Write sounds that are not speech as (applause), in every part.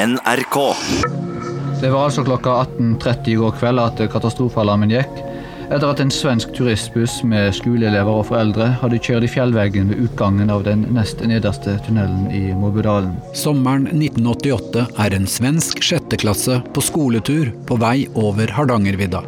NRK. Det var altså klokka 18.30 i går kveld at katastrofealarmen gikk. Etter at en svensk turistbuss med skoleelever og foreldre hadde kjørt i fjellveggen ved utgangen av den nest nederste tunnelen i Mobudalen. Sommeren 1988 er en svensk sjetteklasse på skoletur på vei over Hardangervidda.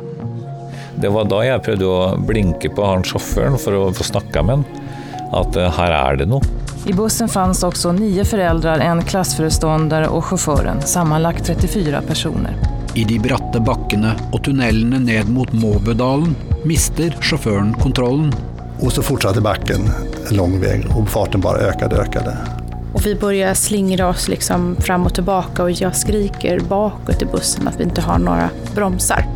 Det var da jeg prøvde å blinke på han sjåføren for å få snakka med han. At eh, her er det noe. I bussen fanns också nio föräldrar, en klassföreståndare och chauffören, sammanlagt 34 personer. I de bratte bakkene og tunnelene ned mot Måbudalen mister sjåføren kontrollen. Och så fortsatte backen en lång väg och farten bara ökade och ökade. Och vi börjar slingra oss liksom fram och tillbaka och jag skriker bakåt i bussen att vi inte har några bromsar.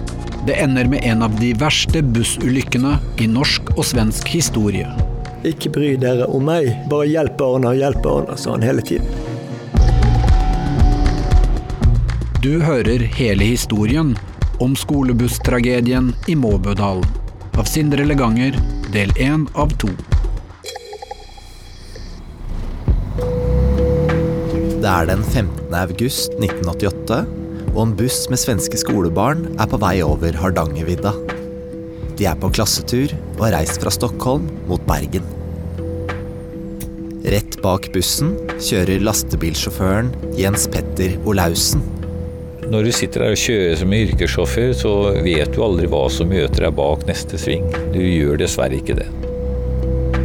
Det ender med en av de verste bussulykkene i norsk og svensk historie. Ikke bry dere om meg, bare hjelp barna, hjelp barna, sa han hele tiden. Du hører hele historien om skolebusstragedien i Måbødalen. Av Sindre Leganger, del én av to. Det er den 15. august 1988, og en buss med svenske skolebarn er på vei over Hardangervidda. De er på klassetur og har reist fra Stockholm mot Bergen. Rett bak bussen kjører lastebilsjåføren Jens Petter Olaussen. Når du sitter der og kjører som yrkessjåfør, så vet du aldri hva som møter deg bak neste sving. Du gjør dessverre ikke det.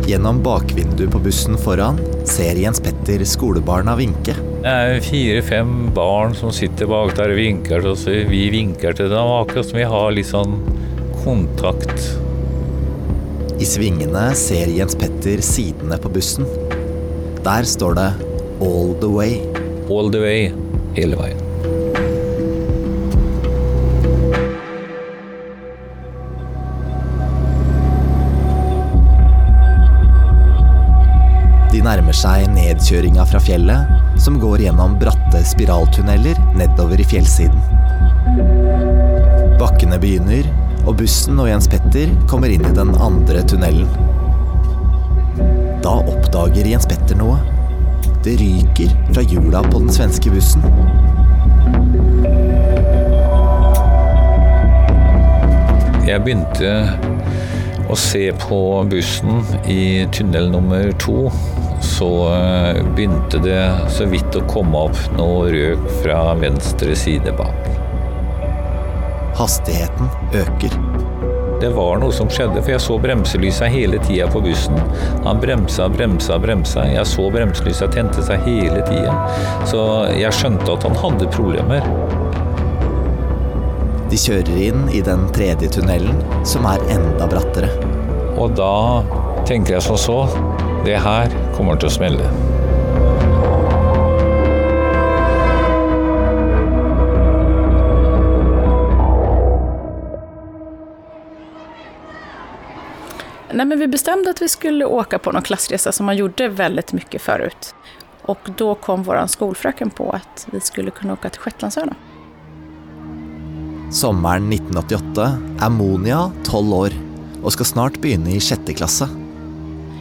Gjennom bakvinduet på bussen foran ser Jens Petter skolebarna vinke. Det er fire-fem barn som sitter bak der og vinker, til oss. vi vinker til dem akkurat som vi har litt sånn kontakt. I svingene ser Jens Petter sidene på bussen. Der står det 'All the way'. All the way, hele veien. De nærmer seg nedkjøringa fra fjellet, som går gjennom bratte spiraltunneler nedover i fjellsiden. Bakkene begynner, og bussen og Jens Petter kommer inn i den andre tunnelen. Da oppdager Jens Petter noe. Det ryker fra hjula på den svenske bussen. Jeg begynte å se på bussen i tunnel nummer to. Så eh, begynte det så vidt å komme opp noe røk fra venstre side bak. Hastigheten øker. Det var noe som skjedde, for jeg så bremselysa hele tida på bussen. Han bremsa, bremsa, bremsa. Jeg så bremselysa tente seg hele tida. Så jeg skjønte at han hadde problemer. De kjører inn i den tredje tunnelen, som er enda brattere. Og da tenker jeg som så Det her kommer til å smelle. Nej, men vi bestämde att vi skulle åka på någon klassresa som man gjorde väldigt mycket förut. Och då kom vår skolfröken på att vi skulle kunna åka till Shetlandsöarna. Sommeren 1988 er Monia 12 år og skal snart begynne i sjette klasse.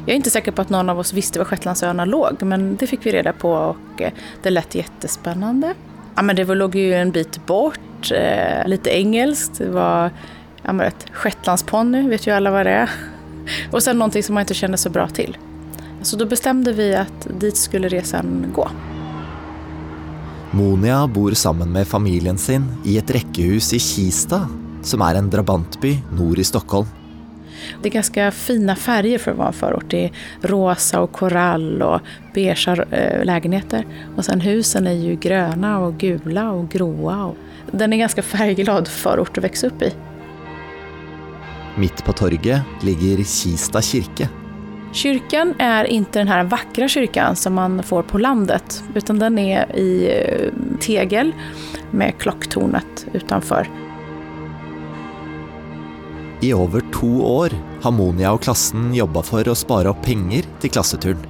Jag är inte säker på att någon av oss visste var Shetlandsöarna låg, men det fick vi reda på och eh, det lät jättespännande. Ja, men det var, låg ju en bit bort, eh, lite engelskt, det var ja, shetlandsponny, vet ju alla vad det är. (laughs) Och sen någonting som man inte kände så bra till. Så då bestämde vi att dit skulle resan gå. Monia bor sammen med familien sin i et rekkehus i Kista, som er en drabantby nord i Stockholm. Det är ganska fina färger för att vara en förort. Det är rosa och korall och beige eh, lägenheter. Och sen husen är ju gröna och gula och gråa. Den är ganska färgglad förort att växa upp i. Midt på torget ligger Kista kirke. Kyrkan er ikke den här vackra kyrkan som man får på landet, utan den er i eh, tegel med klokktornet utenfor. I over to år har Monia og klassen jobba for å spare opp penger til klasseturen.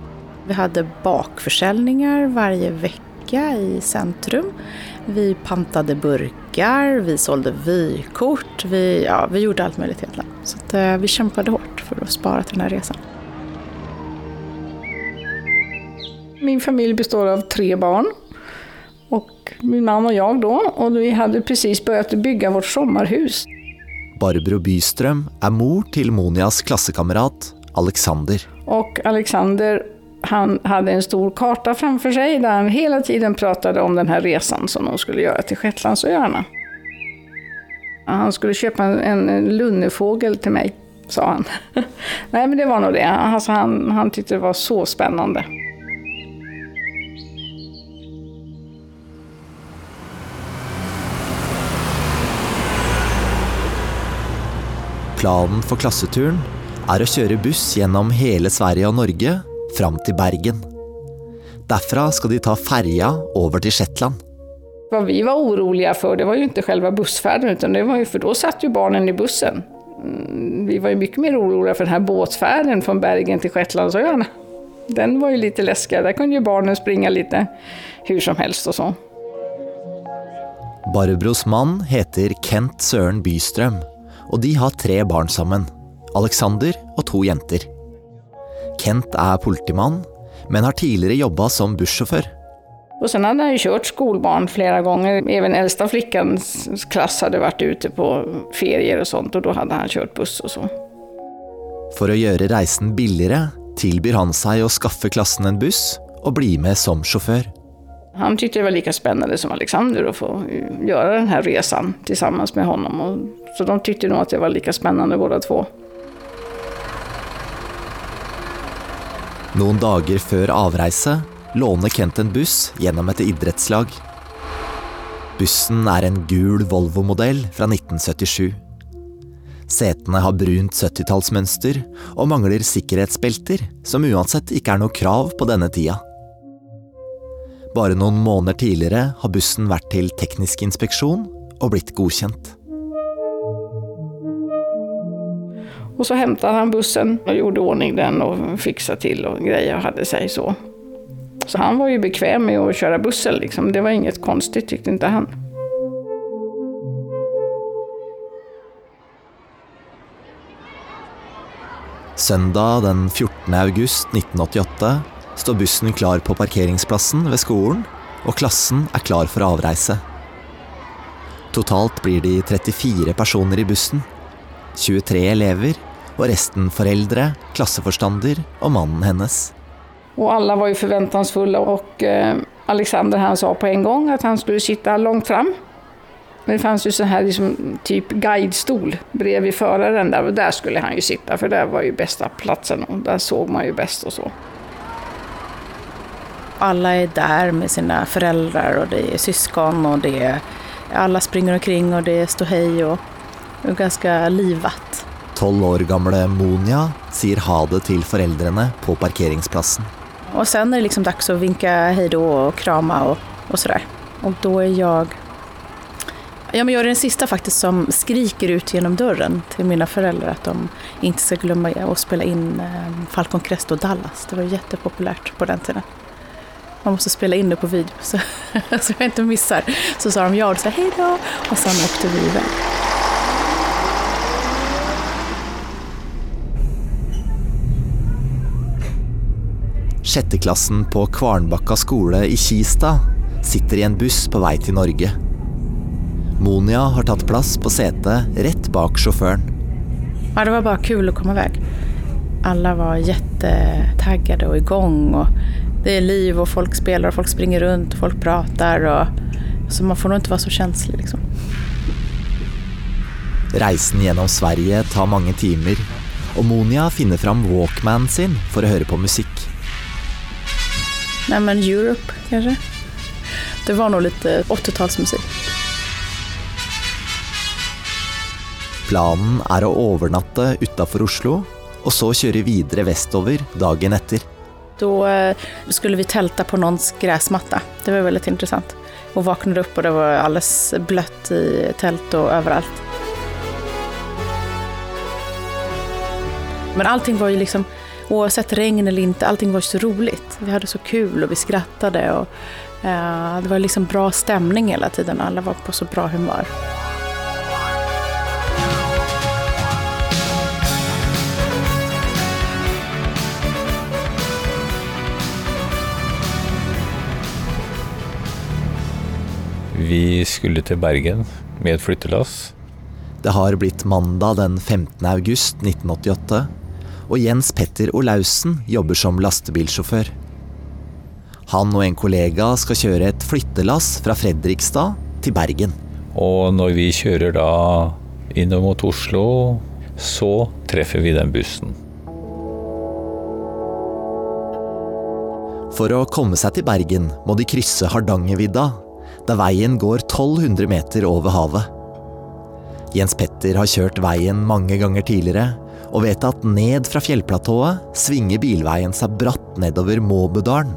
Vi hadde bakförsäljningar varje vecka i centrum. Vi pantade burkar, vi sålde vykort, vi, ja, vi gjorde allt möjligt egentligen. Så att, eh, vi kämpade hårt för att spara till den här resan. Min familj består av tre barn. Och min man och jag då, och vi hade precis börjat bygga vårt sommarhus. Barbro Bystrøm er mor til Monias klassekamerat Alexander. Och Alexander han hade en stor karta framför sig där han hela tiden pratade om den här som de skulle göra till Shetlandsöarna. Han skulle köpa en, en lunnefågel till mig, sa han. (laughs) Nej, men det var nog det. Alltså, han, han tyckte det var så spännande. Planen for klasseturen er å kjøre buss gjennom hele Sverige og Norge fram til Bergen. Derfra skal de ta ferja over til Shetland. Hva vi var urolige for, det var jo ikke själva bussferden, utan det var ju, för då satt jo barnen i bussen. Mm, Vi var jo mye mer urolige for denne båtferden fra Bergen til Shetlandsøyene. Den var jo litt läskigare, Der kunne jo barnen springe litt hvor som helst og sånn. Barbros mann heter Kent Søren Bystrøm, og de har tre barn sammen. Alexander og to jenter. Kent er politimann, men har tidligere jobba som bussjåfør. Og sen hadde han kjørt kört skolbarn flere ganger. Även eldste flikkens klass hadde vært ute på ferier og sånt og da hadde han kjørt buss og så. For å gjøre reisen billigere tilbyr han seg å skaffe klassen en buss og bli med som sjåfør. Han syntes det var like spennende som Alexander å få gjøre denne reisen sammen med ham. Så de syntes at det var like spennende, båda två. Noen dager før avreise låner Kent en buss gjennom et idrettslag. Bussen er en gul Volvo-modell fra 1977. Setene har brunt 70-tallsmønster og mangler sikkerhetsbelter, som uansett ikke er noe krav på denne tida. Bare noen måneder tidligere har bussen vært til teknisk inspeksjon og blitt godkjent. Och så hämtade han bussen och gjorde ordning den och fixade till och grejer och hade sig så. Så han var ju bekväm med att köra bussen liksom. Det var inget konstigt tyckte inte han. Søndag den 14. august 1988 står bussen klar på parkeringsplassen ved skolen, og klassen er klar for avreise. Totalt blir de 34 personer i bussen. 23 elever, og resten foreldre, klasseforstander og mannen hennes. Og alle var jo forventningsfulle, och eh, Alexander han sa på en gang at han skulle sitte langt fram. Men det fanns jo så här liksom, typ guidestol bredvid føreren, der, og der skulle han jo sitte, for der var jo beste plassen, og der såg man jo best og så. Alle er der med sine foreldre, og det er syskon og det er Alle springer omkring og det är ståhej og, det er ganske livat. Tolv år gamle Monia sier ha det til foreldrene på parkeringsplassen. Og sen er det liksom dags å vinke hei då og krama og, och sådär. Og da er jeg Ja, men jeg er den siste faktisk som skriker ut gjennom døren til mine foreldre at de ikke skal glemme å spille in eh, Falcon Crest og Dallas. Det var kjempepopulært på den tiden. Man måste spille inn det på video så, (laughs) så jeg ikke missar. Så sa de ja og sa hei då og så åkte vi iväg. Sjetteklassen på Kvarnbakka skole i Kista sitter i en buss på vei til Norge. Monia har tatt plass på setet rett bak sjåføren. Ja, det var bare kul å komme vekk. Alle var kjempetaggede og i gang. Og det er liv og folk spiller, og folk springer rundt, og folk prater. Og... så man får nå ikke være så følsom, Liksom. Reisen gjennom Sverige tar mange timer, og Monia finner fram walkmanen sin for å høre på musikk. Nej men Europe kanskje. Det var noe litt 80-tallsmusikk. Planen er å overnatte utafor Oslo, og så kjøre videre vestover dagen etter. Då eh, skulle vi telte på noens gressmatte. Det var veldig interessant. Hun våknet opp, og det var alles bløtt i teltet og overalt. Men allting var jo liksom, oavsett regn eller inte, allting var så roligt. Vi hade så kul och vi skrattade och eh, det var liksom bra stämning hela tiden. Alla var på så bra humör. Vi skulle til Bergen med et flyttelass. Det har blitt mandag den 15. august 1988, og Jens Petter Olaussen jobber som lastebilsjåfør. Han og en kollega skal kjøre et flyttelass fra Fredrikstad til Bergen. Og når vi kjører da innover mot Oslo, så treffer vi den bussen. For å komme seg til Bergen må de krysse Hardangervidda, der veien går 1200 meter over havet. Jens Petter har kjørt veien mange ganger tidligere, og vet at ned fra fjellplatået svinger bilveien seg bratt nedover Måbudalen,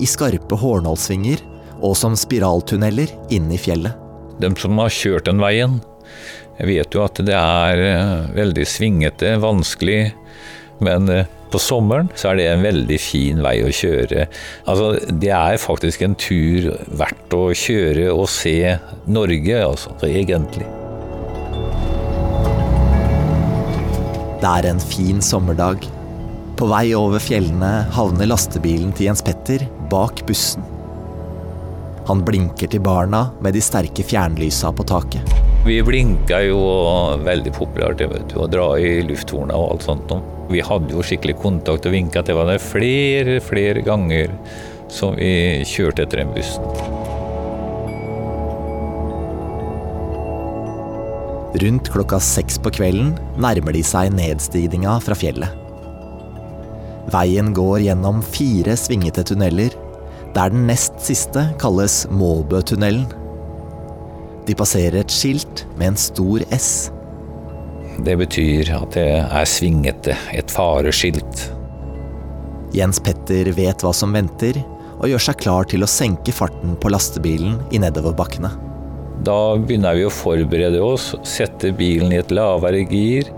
i skarpe hårnålsvinger og som spiraltunneler inne i fjellet. De som har kjørt den veien, vet jo at det er eh, veldig svingete, vanskelig, men eh, på sommeren så er det en veldig fin vei å kjøre. Altså, det er faktisk en tur verdt å kjøre og se Norge, altså, egentlig. Det er en fin sommerdag. På vei over fjellene havner lastebilen til Jens Petter bak bussen. Han blinker til barna med de sterke fjernlysa på taket. Vi blinka jo veldig populært vet du, å dra i lufthorna og alt sånt. Vi hadde jo skikkelig kontakt og vinka til hverandre flere, flere ganger som vi kjørte etter den bussen. Rundt klokka seks på kvelden nærmer de seg nedstigninga fra fjellet. Veien går gjennom fire svingete tunneler, der den nest siste kalles Måbøtunnelen. De passerer et skilt med en stor S. Det betyr at det er svingete, et fareskilt. Jens Petter vet hva som venter, og gjør seg klar til å senke farten på lastebilen i nedoverbakkene. Da begynner vi å forberede oss, sette bilen i et lavere gir.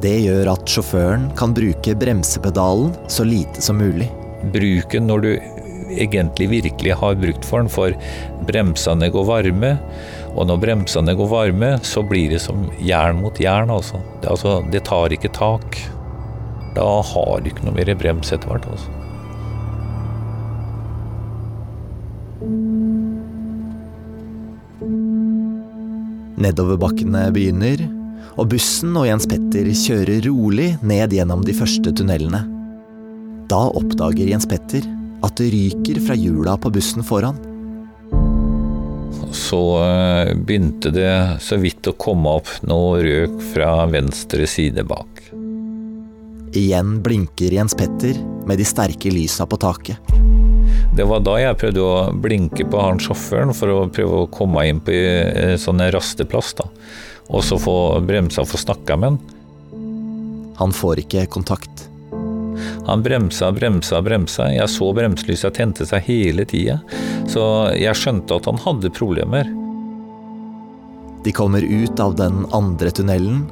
Det gjør at sjåføren kan bruke bremsepedalen så lite som mulig. Bruken når du egentlig virkelig har brukt for den, for bremsene går varme. Og når bremsene går varme, så blir det som jern mot jern, altså. Det, altså, det tar ikke tak. Da har du ikke noe mer brems etter hvert, altså. Nedoverbakkene begynner, og bussen og Jens Petter kjører rolig ned gjennom de første tunnelene. Da oppdager Jens Petter at det ryker fra hjula på bussen foran. Så eh, begynte det så vidt å komme opp noe røk fra venstre side bak. Igjen blinker Jens Petter med de sterke lysa på taket. Det var da jeg prøvde å blinke på han sjåføren for å prøve å komme inn på en sånn rasteplass. da. Og så få bremsa og få snakka med han. Han får ikke kontakt. Han bremsa, bremsa, bremsa. Jeg så bremselyset tente seg hele tida. Så jeg skjønte at han hadde problemer. De kommer ut av den andre tunnelen,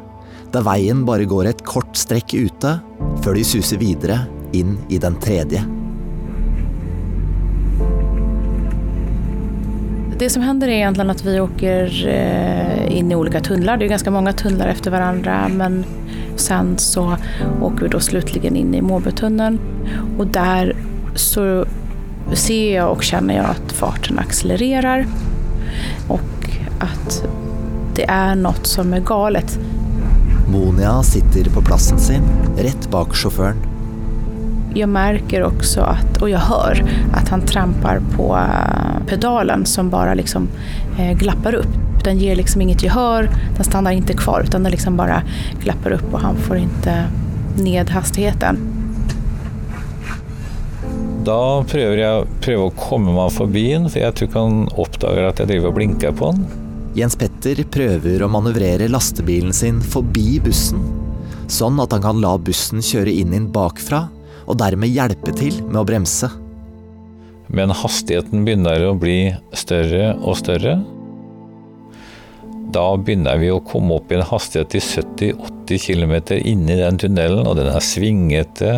der veien bare går et kort strekk ute, før de suser videre inn i den tredje. Det som händer är egentligen att vi åker eh, in i olika tunnlar. Det är ganska många tunnlar efter varandra. Men sen så åker vi då slutligen in i Måbötunneln Och där så ser jag och känner jag att farten accelererar. Och att det är något som är galet. Monia sitter på plassen sin, rett bak sjåføren. Jag märker också att, och jag hör, att han trampar på eh, pedalen som bara liksom eh, glappar upp. Den ger liksom inget gehör, den stannar inte kvar utan den liksom bara glappar upp och han får inte ned hastigheten. Da prøver jeg prøver å komme meg forbi den, for jeg tror ikke han oppdager at jeg driver og blinker på den. Jens Petter prøver å manøvrere lastebilen sin forbi bussen, sånn at han kan la bussen kjøre inn inn bakfra, og dermed hjelpe til med å bremse. Men hastigheten begynner å bli større og større. Da begynner vi å komme opp i en hastighet til 70-80 km inni den tunnelen, og den er svingete.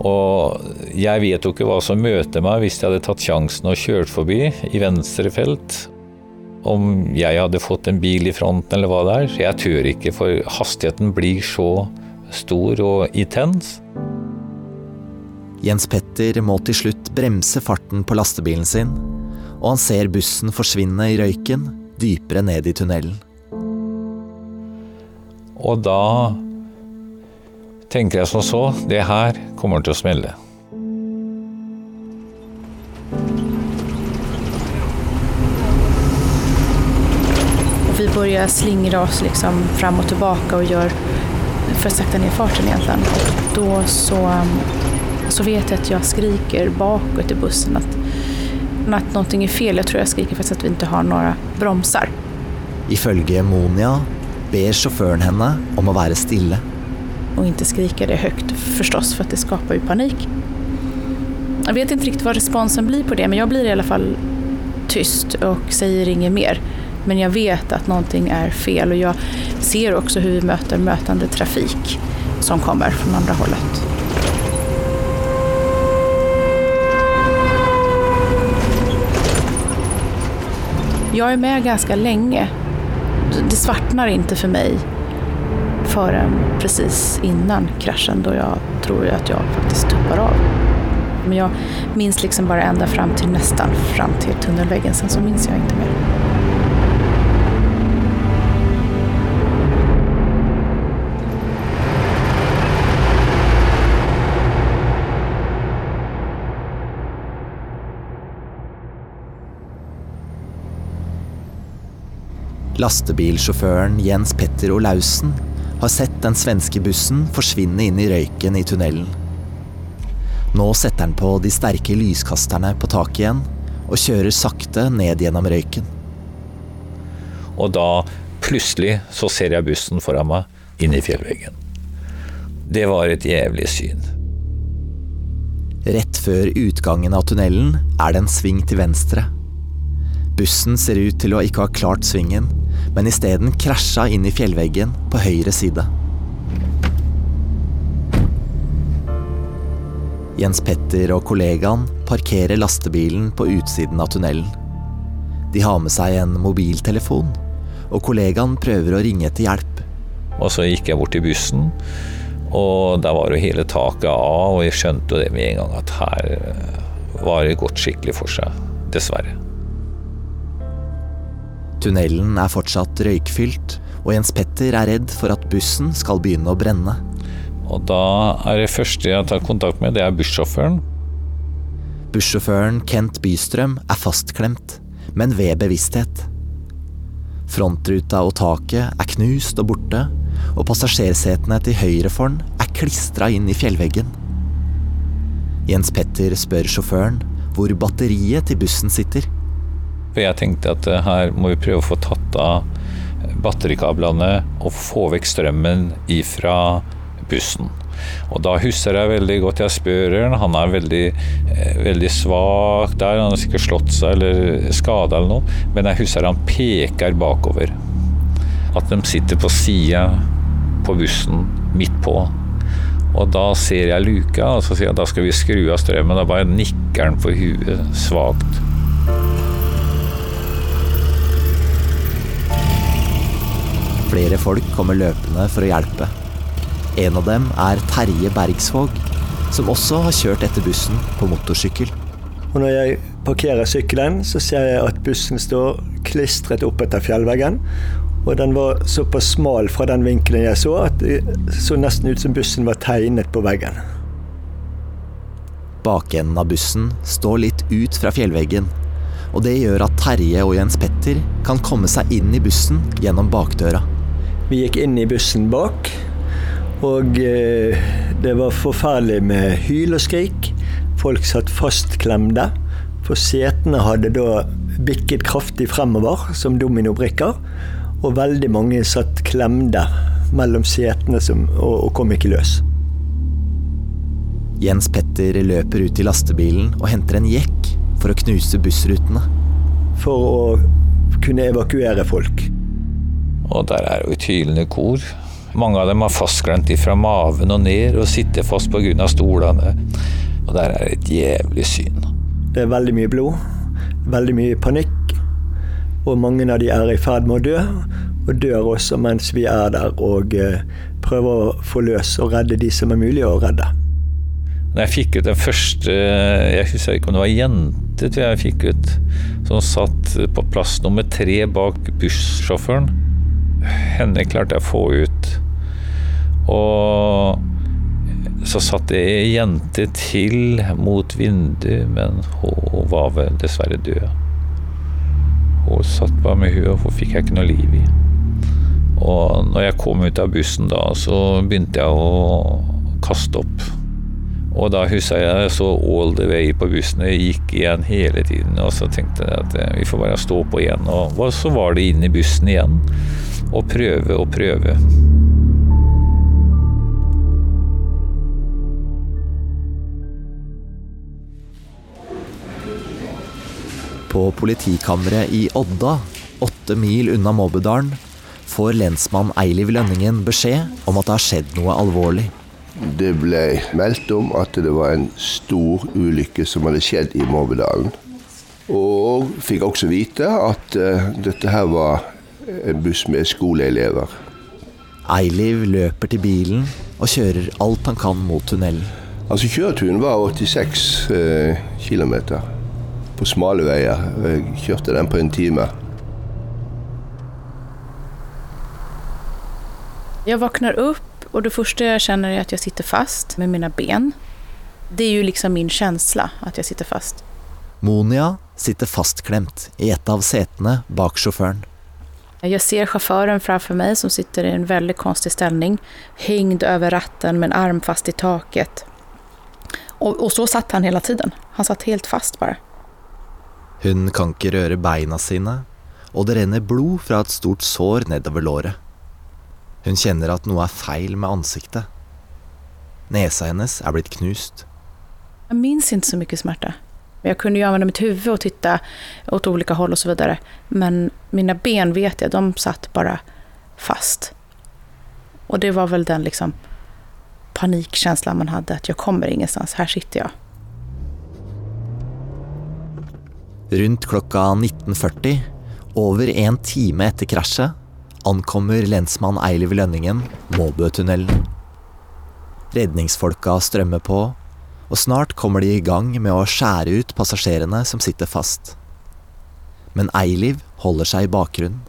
Og jeg vet jo ikke hva som møter meg hvis jeg hadde tatt sjansen og kjørt forbi i venstre felt. Om jeg hadde fått en bil i fronten eller hva det er. Jeg tør ikke, for hastigheten blir så stor og intens. Jens Petter må til slutt bremse farten på lastebilen sin, og han ser bussen forsvinne i røyken dypere ned i tunnelen. Og da tenker jeg som så, det her kommer til å smelle. Vi börjar slingre oss liksom fram og tilbake og gjør for å sakte ned farten egentlig. Og da så, så vet jag att jag skriker bakåt i bussen att, att någonting är fel. Jag tror jag skriker för att vi inte har några bromsar. Ifølge Monia ber sjåføren henne om å være stille. Och inte skrika det högt förstås för att det skapar ju panik. Jag vet inte riktigt vad responsen blir på det men jag blir i alla fall tyst och säger inget mer. Men jag vet att någonting är fel och jag ser också hur vi möter mötande trafik som kommer från andra hållet. Jag är med ganska länge. Det svartnar inte för mig förrän precis innan kraschen då jag tror att jag faktiskt tuppar av. Men jag minns liksom bara ända fram till nästan fram till tunnelväggen, sen så minns jag inte mer. Lastebilsjåføren Jens Petter Olaussen har sett den svenske bussen forsvinne inn i røyken i tunnelen. Nå setter han på de sterke lyskasterne på taket igjen og kjører sakte ned gjennom røyken. Og da plutselig så ser jeg bussen foran meg inn i fjellveggen. Det var et jævlig syn. Rett før utgangen av tunnelen er det en sving til venstre. Bussen ser ut til å ikke ha klart svingen, men isteden krasja inn i fjellveggen på høyre side. Jens Petter og kollegaen parkerer lastebilen på utsiden av tunnelen. De har med seg en mobiltelefon, og kollegaen prøver å ringe etter hjelp. Og så gikk jeg bort til bussen, og der var jo hele taket av, og jeg skjønte jo det med en gang at her var det gått skikkelig for seg. Dessverre. Tunnelen er fortsatt røykfylt, og Jens Petter er redd for at bussen skal begynne å brenne. Og da er det første jeg tar kontakt med, det er bussjåføren. Bussjåføren Kent Bystrøm er fastklemt, men ved bevissthet. Frontruta og taket er knust og borte, og passasjersetene til høyre for den er klistra inn i fjellveggen. Jens Petter spør sjåføren hvor batteriet til bussen sitter. For jeg tenkte at eh, her må vi prøve å få tatt av batterikablene og få vekk strømmen ifra bussen. Og da husker jeg veldig godt jeg spør han. Han er veldig, eh, veldig svak der. Han har sikkert slått seg eller skada eller noe. Men jeg husker han peker bakover. At de sitter på sida på bussen, midt på. Og da ser jeg luka, og så sier jeg da skal vi skru av strømmen. Da bare nikker han på huet svakt. Flere folk kommer løpende for å hjelpe. En av dem er Terje Bergsvåg, som også har kjørt etter bussen på motorsykkel. Og når jeg parkerer sykkelen, så ser jeg at bussen står klistret opp etter fjellveggen. Og den var såpass smal fra den vinkelen jeg så, at det så nesten ut som bussen var tegnet på veggen. Bakenden av bussen står litt ut fra fjellveggen, og det gjør at Terje og Jens Petter kan komme seg inn i bussen gjennom bakdøra. Vi gikk inn i bussen bak, og eh, det var forferdelig med hyl og skrik. Folk satt fastklemte, for setene hadde da bikket kraftig fremover som dominobrikker. Og veldig mange satt klemte mellom setene som, og, og kom ikke løs. Jens Petter løper ut i lastebilen og henter en jekk for å knuse bussrutene. For å kunne evakuere folk. Og der er jo et hylende kor. Mange av dem har fastklemt fra maven og ned og sitter fast pga. stolene. Og der er et jævlig syn. Det er veldig mye blod, veldig mye panikk. Og mange av de er i ferd med å dø, og dør også mens vi er der og eh, prøver å få løs og redde de som er mulig å redde. Når jeg fikk ut den første Jeg husker ikke om det var jente jeg fikk ut, som satt på plass nummer tre bak bussjåføren. Henne klarte jeg å få ut. Og så satt det ei jente til mot vinduet, men hun var vel dessverre død. Hun satt bare med huet, og hun fikk jeg ikke noe liv i. Og når jeg kom ut av bussen da, så begynte jeg å kaste opp. Og da huska jeg så all the way på bussen. Jeg gikk igjen hele tiden. Og så tenkte jeg at eh, vi får bare stå på igjen. Og så var det inn i bussen igjen. Og prøve og prøve. På politikammeret i Odda, åtte mil unna Mobbedalen, får lensmann Eiliv Lønningen beskjed om at det har skjedd noe alvorlig. Det ble meldt om at det var en stor ulykke som hadde skjedd i Mobbedalen. Og fikk også vite at uh, dette her var en buss med skoleelever. Eiliv løper til bilen og kjører alt han kan mot tunnelen. Altså Kjøreturen var 86 eh, km på smale veier. Jeg kjørte den på en time. Jeg våkner opp, og det første jeg kjenner, er at jeg sitter fast med mine ben. Det er jo liksom min følelse at jeg sitter fast. Monia sitter fastklemt i et av setene bak sjåføren. Jag ser sjåføren framfor meg som sitter i en veldig konstig stilling, hengt over ratten med en arm fast i taket. Og, og, så satt han hele tiden. Han satt helt fast bare. Hun kan ikke røre beina sine, og det renner blod fra et stort sår nedover låret. Hun kjenner at noe er feil med ansiktet. Nesa hennes er blitt knust. Jeg minns ikke så mycket smärta. Jag kunde ju använda mitt huvud och titta åt olika håll och så vidare. Men mina ben vet jag, de satt bara fast. Och det var väl den liksom panikkänslan man hade, att jag kommer ingenstans, här sitter jag. Rundt klokka 19.40, over en time etter krasjet, ankommer lensmann Eiliv Lønningen Måbøtunnelen. Redningsfolka strømmer på, og snart kommer de i gang med å skjære ut passasjerene som sitter fast. Men Eiliv holder seg i bakgrunnen.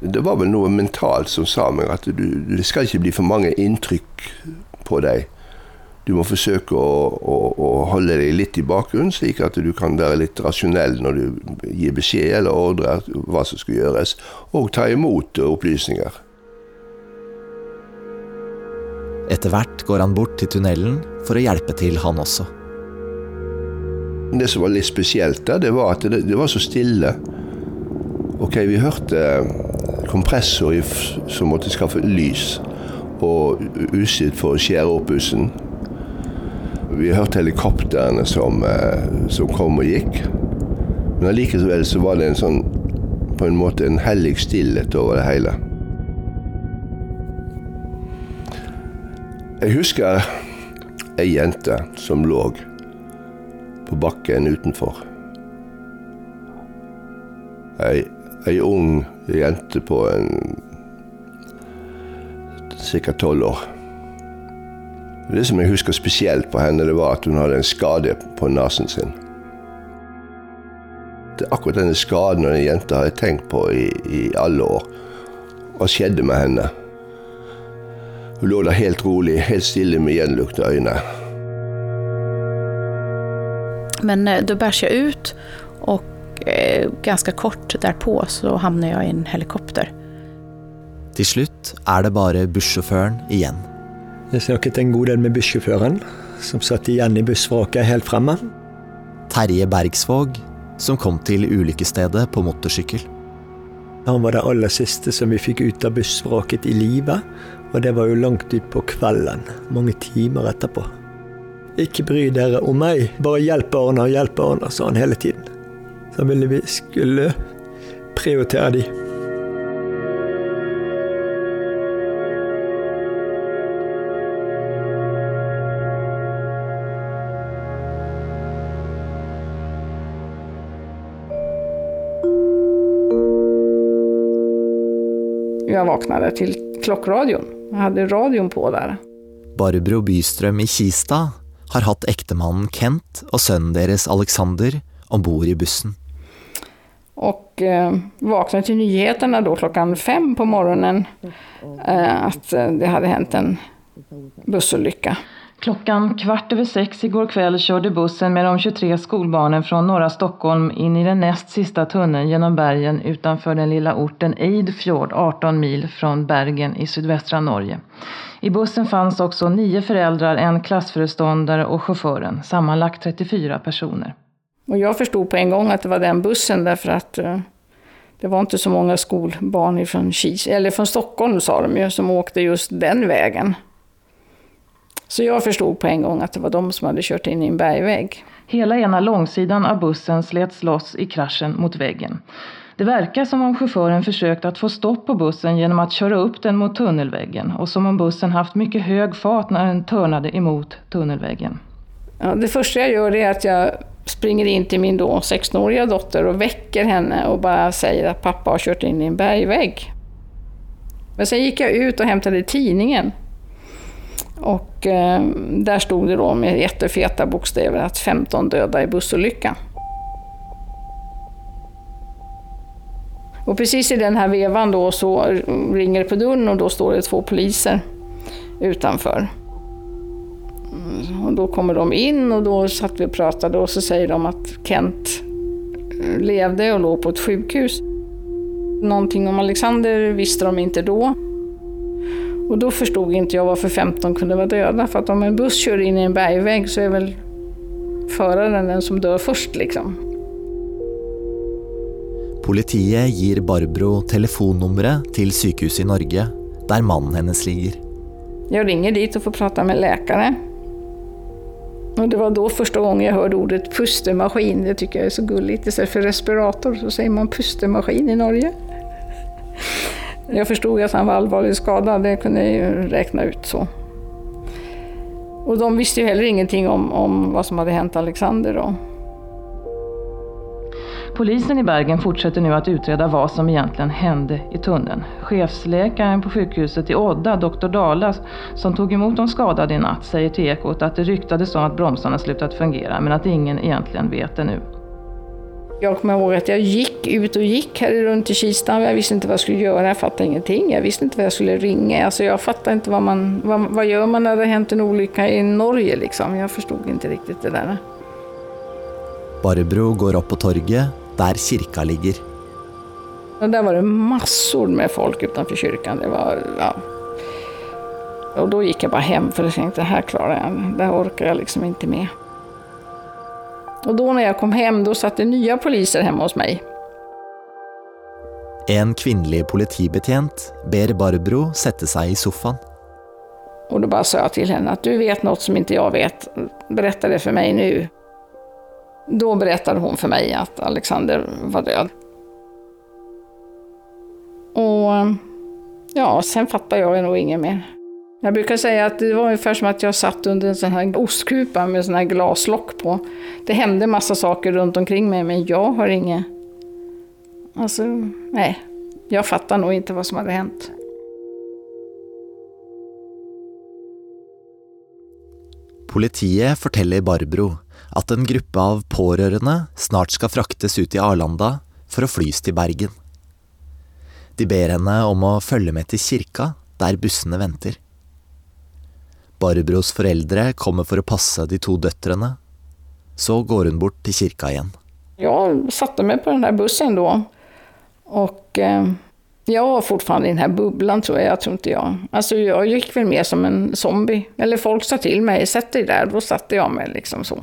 Det var vel noe mentalt som sa meg at du, det skal ikke bli for mange inntrykk på deg. Du må forsøke å, å, å holde deg litt i bakgrunnen, slik at du kan være litt rasjonell når du gir beskjed eller ordrer hva som skal gjøres, og ta imot opplysninger. Etter hvert går han bort til tunnelen for å hjelpe til, han også. Det som var litt spesielt da, det var at det, var så stille. Ok, vi hørte kompressor som måtte skaffe lys, og usitt for å skjære opp bussen. Vi hørte helikoptrene som, som kom og gikk. Men allikevel så var det en sånn på en måte en hellig stillhet over det hele. Jeg husker ei jente som lå på bakken utenfor. Ei, ei ung jente på en ca. tolv år. Det som jeg husker spesielt på henne, det var at hun hadde en skade på nesen sin. Det er akkurat denne skaden og den jenta har jeg tenkt på i, i alle år. Hva skjedde med henne? Hun lå der helt rolig, helt stille med gjenlukte øyne. Men eh, då jeg jag ut og eh, ganske kort derpå så hamnar jeg i en helikopter. Til slutt er det bare bussjåføren igjen. Jeg snakket en god del med bussjåføren, som satt igjen i bussvraket helt fremme. Terje Bergsvåg, som kom til ulykkesstedet på motorsykkel. Han var det aller siste som vi fikk ut av bussvraket i live, og det var jo langt utpå kvelden, mange timer etterpå. Ikke bry dere om meg, bare hjelp barna, hjelp barna, sa han hele tiden. Så ville vi skulle prioritere de. Jeg vaknade till klockradion. Jeg hadde radioen på der. Barbro Bystrøm i Kista har hatt ektemannen Kent og sønnen deres Alexander om bord i bussen. Og eh, våknet til nyhetene då klockan fem på morgenen eh, att eh, det hadde hendt en bussolycka. Klockan kvart över sex igår kväll körde bussen med de 23 skolbarnen från norra Stockholm in i den näst sista tunneln genom bergen utanför den lilla orten Eidfjord, 18 mil från Bergen i sydvästra Norge. I bussen fanns också nio föräldrar, en klassföreståndare och chauffören, sammanlagt 34 personer. Och jag förstod på en gång att det var den bussen därför att eh, det var inte så många skolbarn från Kis, eller från Stockholm sa de ju, som åkte just den vägen. Så jag förstod på en gång att det var de som hade kört in i en bergvägg. Hela ena långsidan av bussen slets loss i kraschen mot väggen. Det verkar som om chauffören försökt att få stopp på bussen genom att köra upp den mot tunnelväggen och som om bussen haft mycket hög fart när den törnade emot tunnelväggen. Ja, det första jag gör är att jag springer in till min då 16-åriga dotter och väcker henne och bara säger att pappa har kört in i en bergvägg. Men sen gick jag ut och hämtade tidningen. Och eh, där stod det då med jättefeta bokstäver att 15 döda i bussolycka. Och precis i den här vevan då så ringer det på dörren och då står det två poliser utanför. Och då kommer de in och då satt vi och pratade och så säger de att Kent levde och låg på ett sjukhus. Någonting om Alexander visste de inte då. Och då förstod inte jag varför 15 kunde vara döda. För att om en buss kör in i en bergvägg så är väl föraren den som dör først, liksom. Politiet gir Barbro telefonnummeret til sykehuset i Norge, der mannen hennes ligger. Jeg ringer dit og får prate med läkare. Og det var da første gang jeg hørte ordet pustemaskin. Det syns jeg er så gulligt. Istedenfor respirator så sier man pustemaskin i Norge. Jag förstod att han var allvarligt skadad, det kunde jag ju räkna ut så. Och de visste ju heller ingenting om, om vad som hade hänt Alexander då. Polisen i Bergen fortsätter nu att utreda vad som egentligen hände i tunneln. Chefsläkaren på sjukhuset i Odda, doktor Dala, som tog emot de skadade i natt, säger till Ekot att det ryktades om att bromsarna slutat fungera, men att ingen egentligen vet det nu. Jag kommer ihåg att jag gick ut och gick här runt i Kista. Jag visste inte vad jag skulle göra, jag fattade ingenting. Jag visste inte vad jag skulle ringa. Alltså jag fattade inte vad man, vad, vad gör man när det hänt en olycka i Norge liksom. Jag förstod inte riktigt det där. Barbro går opp på torget, der kirka ligger. Og Der var det massor med folk utenfor kirka. Det var, ja. Og da gikk jeg bare hjem, for jeg tenkte det klarer jeg det. Det orker jeg liksom ikke med. Och då när jag kom hem, då satt det nya poliser hemma hos mig. En kvinnelig politibetjent ber Barbro sette seg i sofaen. Och då bara sa jag till henne att du vet något som inte jag vet. Berätta det för mig nu. Då berättade hon för mig att Alexander var död. Och ja, sen fattet jag nog inget mer. Jag brukar säga att det var ungefär som att jag satt under en sån här ostkupa med sån här glaslock på. Det hände massa saker runt omkring mig, men jag har inget... Alltså, nej. Jag fattar nog inte vad som hade hänt. Politiet forteller Barbro at en gruppe av pårørende snart skal fraktes ut i Arlanda for å flys til Bergen. De ber henne om å følge med til kirka, der bussene venter. Barbros foreldre kommer for å passe de to døtrene. Så går hun bort til kirka igjen. Jeg satte meg på den der bussen da, og eh, jag var fortsatt i den her boblen, tror jeg. Jeg tror ikke jeg Altså, jeg gikk vel mer som en zombie. Eller folk sa til meg 'sett deg der', da satte jeg meg liksom så.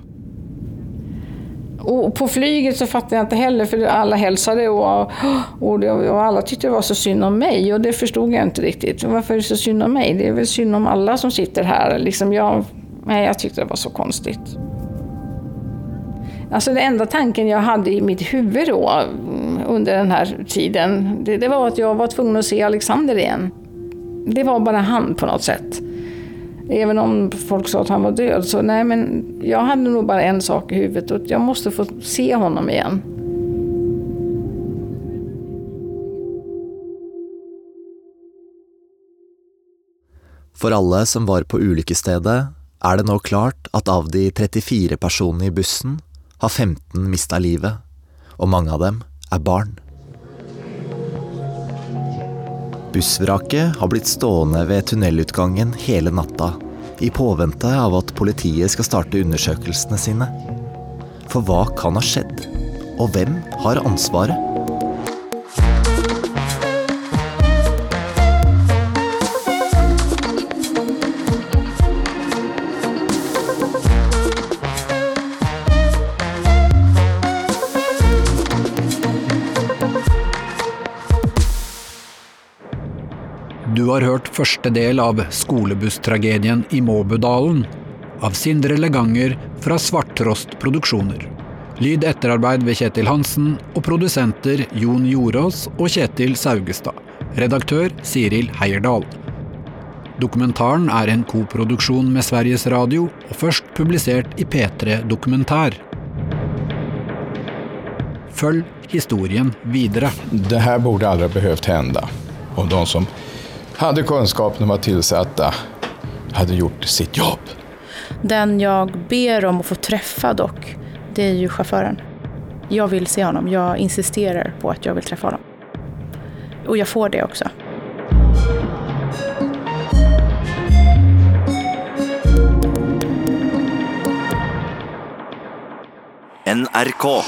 Och på flyget så fattade jag inte heller, för alla hälsade och, och, det, och alla det var så synd om mig. Och det förstod jag inte riktigt. Varför är det så synd om mig? Det är väl synd om alla som sitter här. Liksom jag, nej, jag tyckte det var så konstigt. Alltså den enda tanken jag hade i mitt huvud under den här tiden, det, det var att jag var tvungen att se Alexander igen. Det var bara han på något sätt. Även om folk sa att han var död, så nej men jag hade nog bara en sak i huvudet och jag måste få se honom igen. For alle som var på ulykkesstedet, er det nå klart at av de 34 personene i bussen har 15 mista livet, og mange av dem er barn. Bussvraket har blitt stående ved tunnelutgangen hele natta i påvente av at politiet skal starte undersøkelsene sine. For hva kan ha skjedd? Og hvem har ansvaret? Du har hørt første del av skolebusstragedien i Måbudalen av Sindre Leganger fra Svarttrost Produksjoner. Lyd etterarbeid ved Kjetil Hansen og produsenter Jon Jorås og Kjetil Saugestad. Redaktør Siril Heierdal. Dokumentaren er en koproduksjon med Sveriges Radio og først publisert i P3 Dokumentær. Følg historien videre. Det her burde aldri behøvd hende. Og de som hade kunskapen om att tillsätta hade gjort sitt jobb. Den jag ber om att få träffa dock, det är ju chauffören. Jag vill se honom. Jag insisterar på att jag vill träffa honom. Och jag får det också. NRK.